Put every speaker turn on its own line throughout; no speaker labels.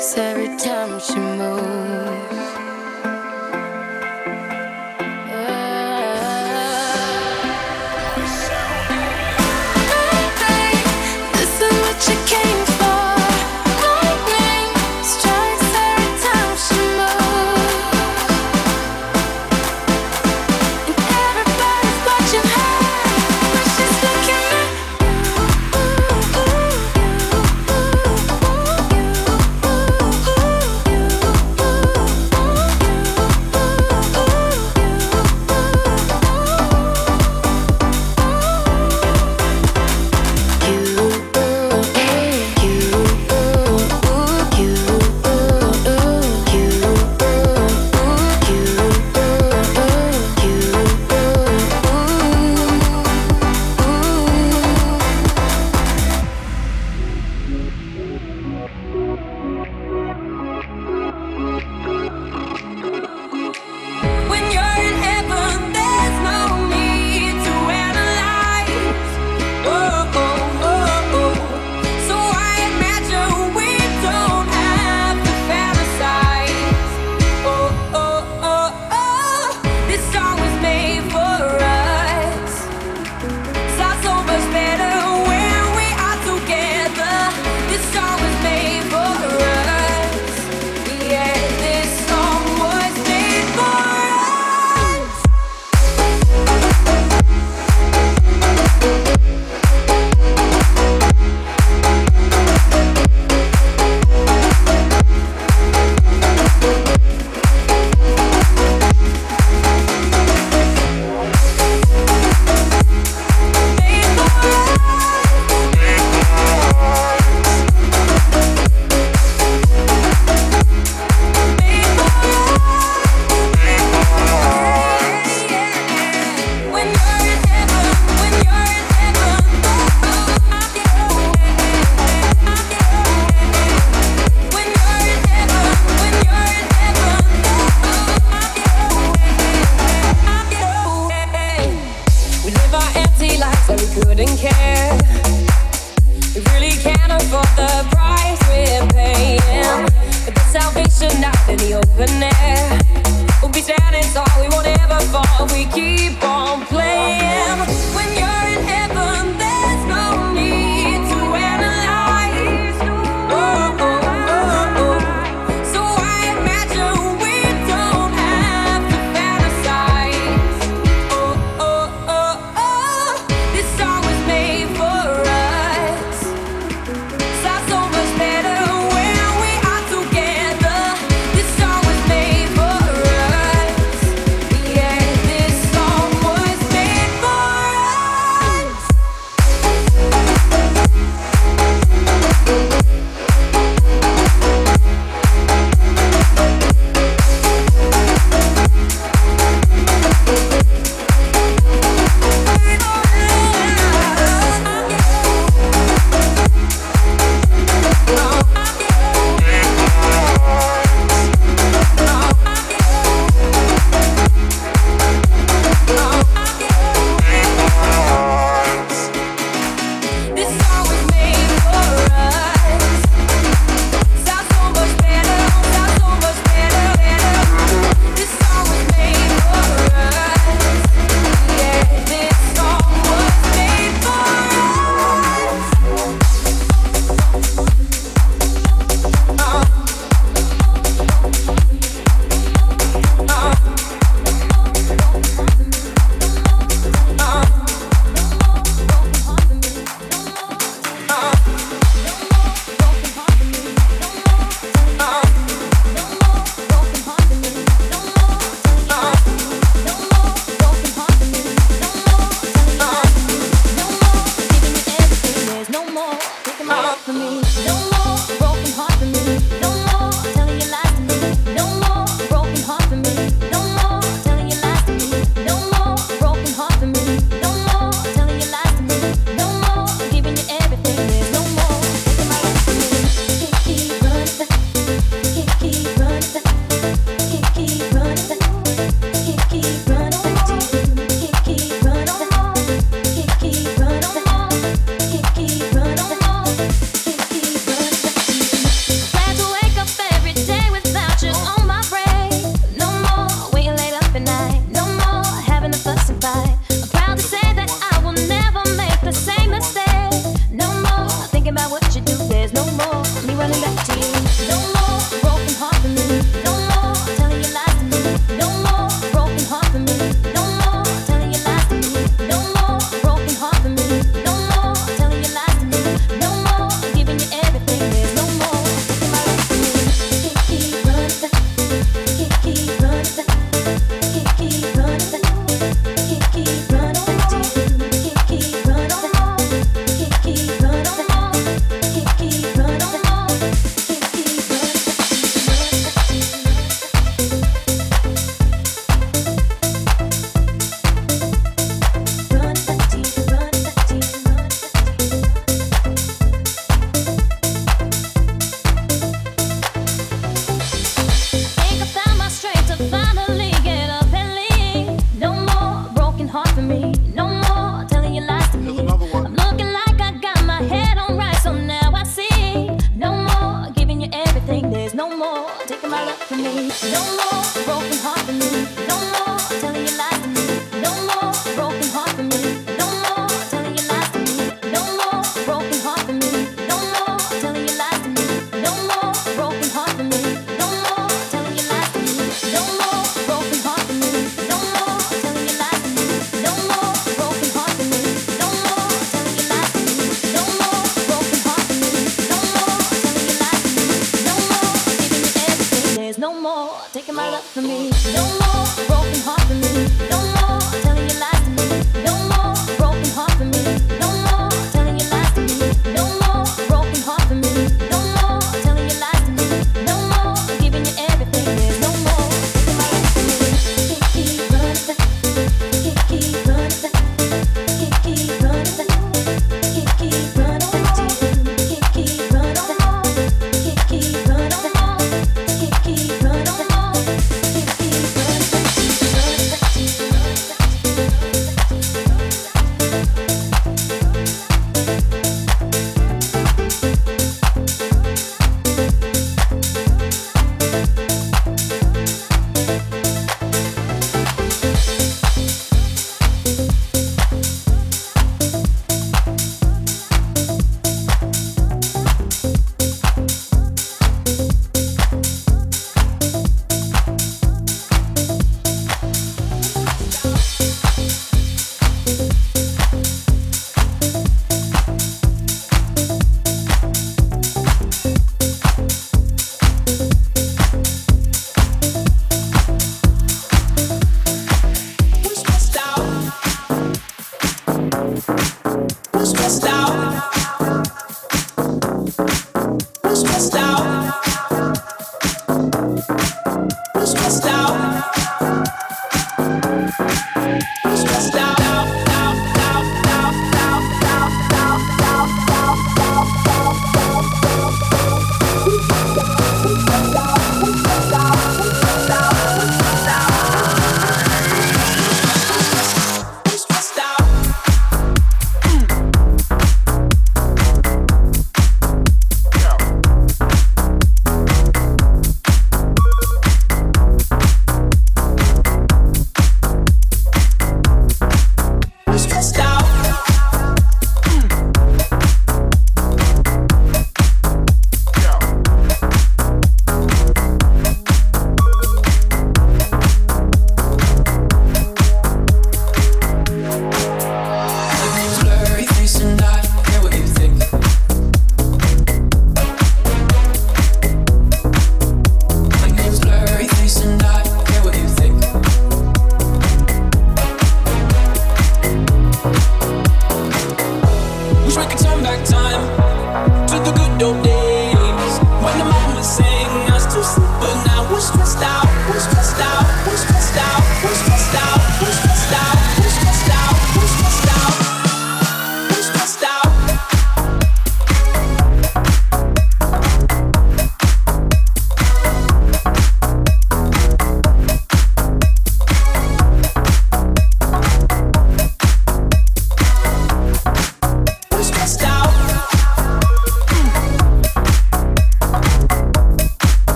breaks every time she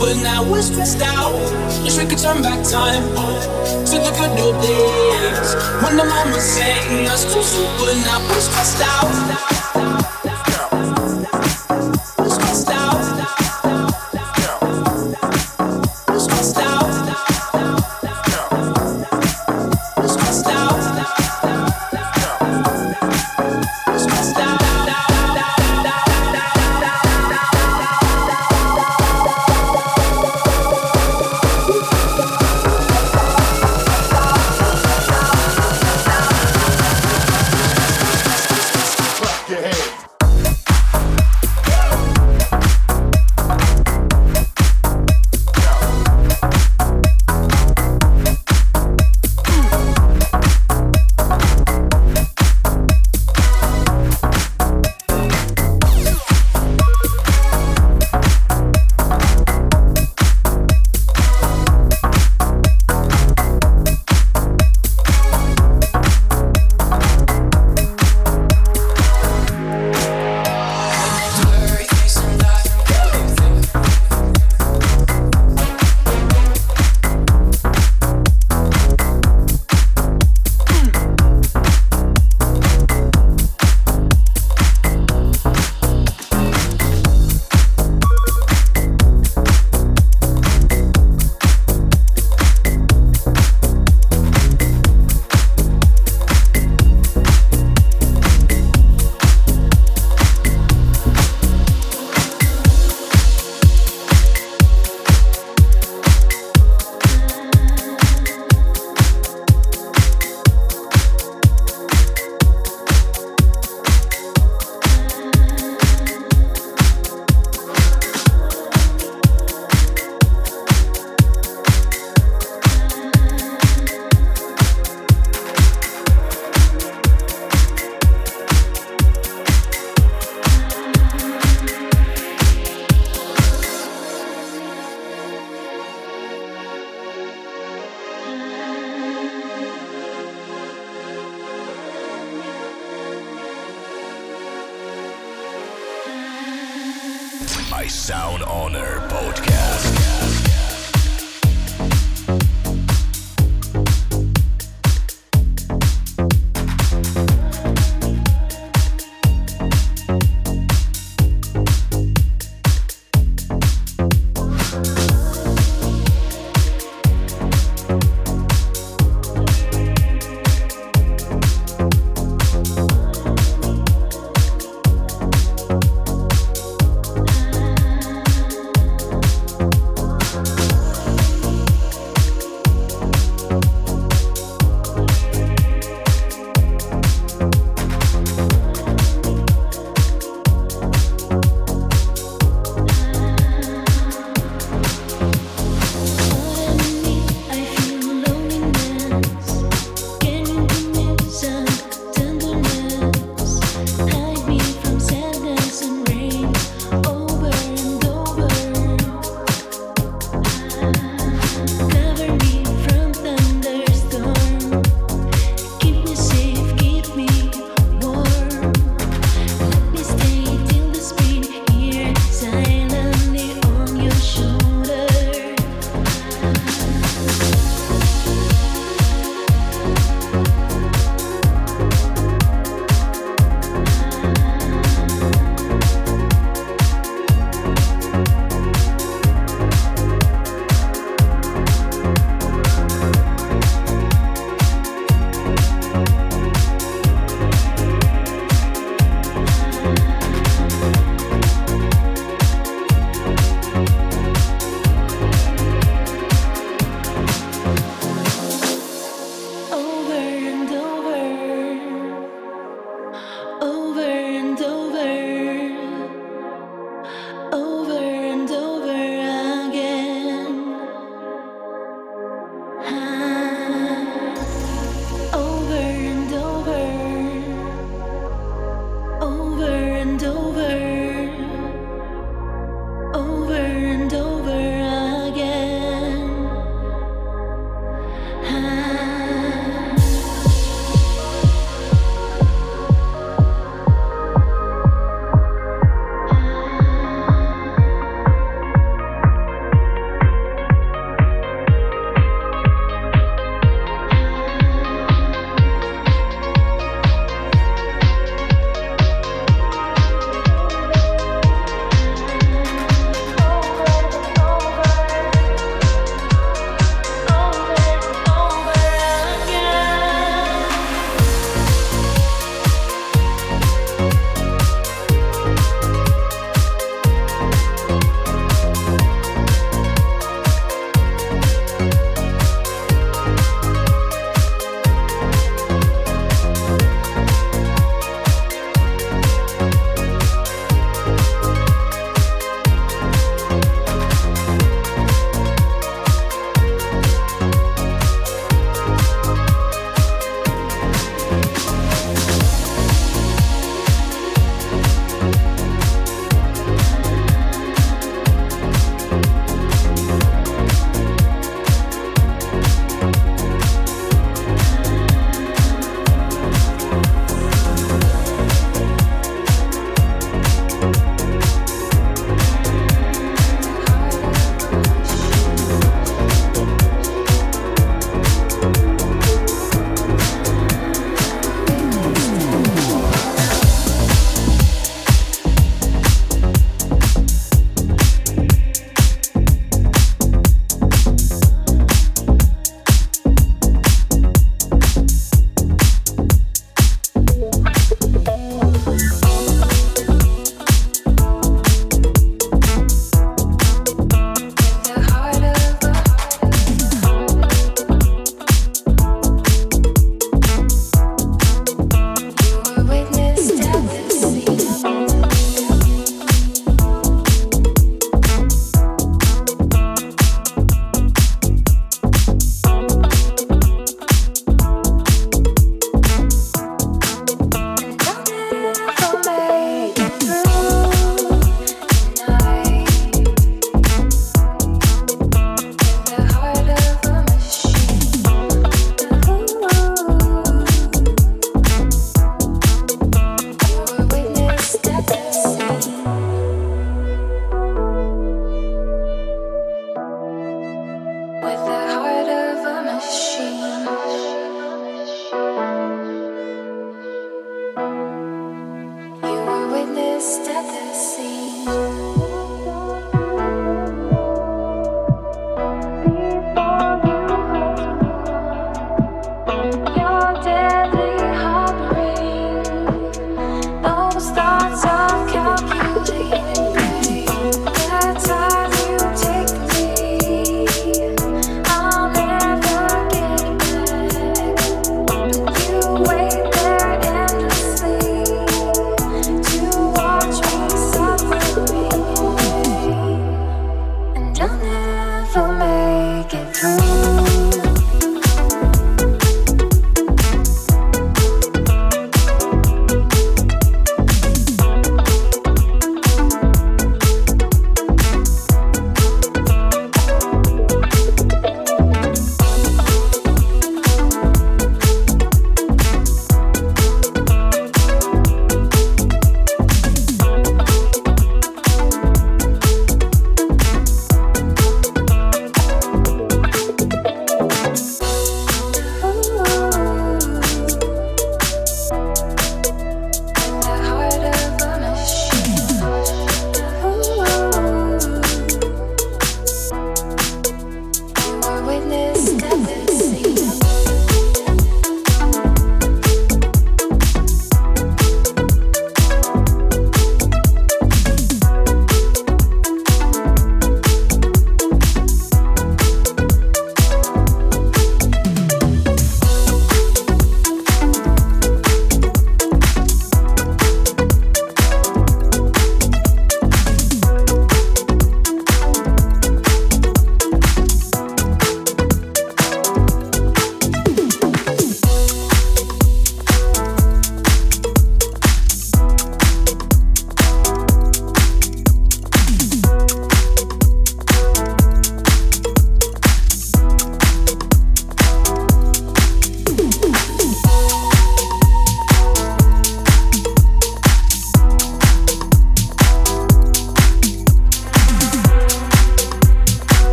But now I was stressed out. Wish we could turn back time to the good old days when the mama sang us to sleep now I was stressed out.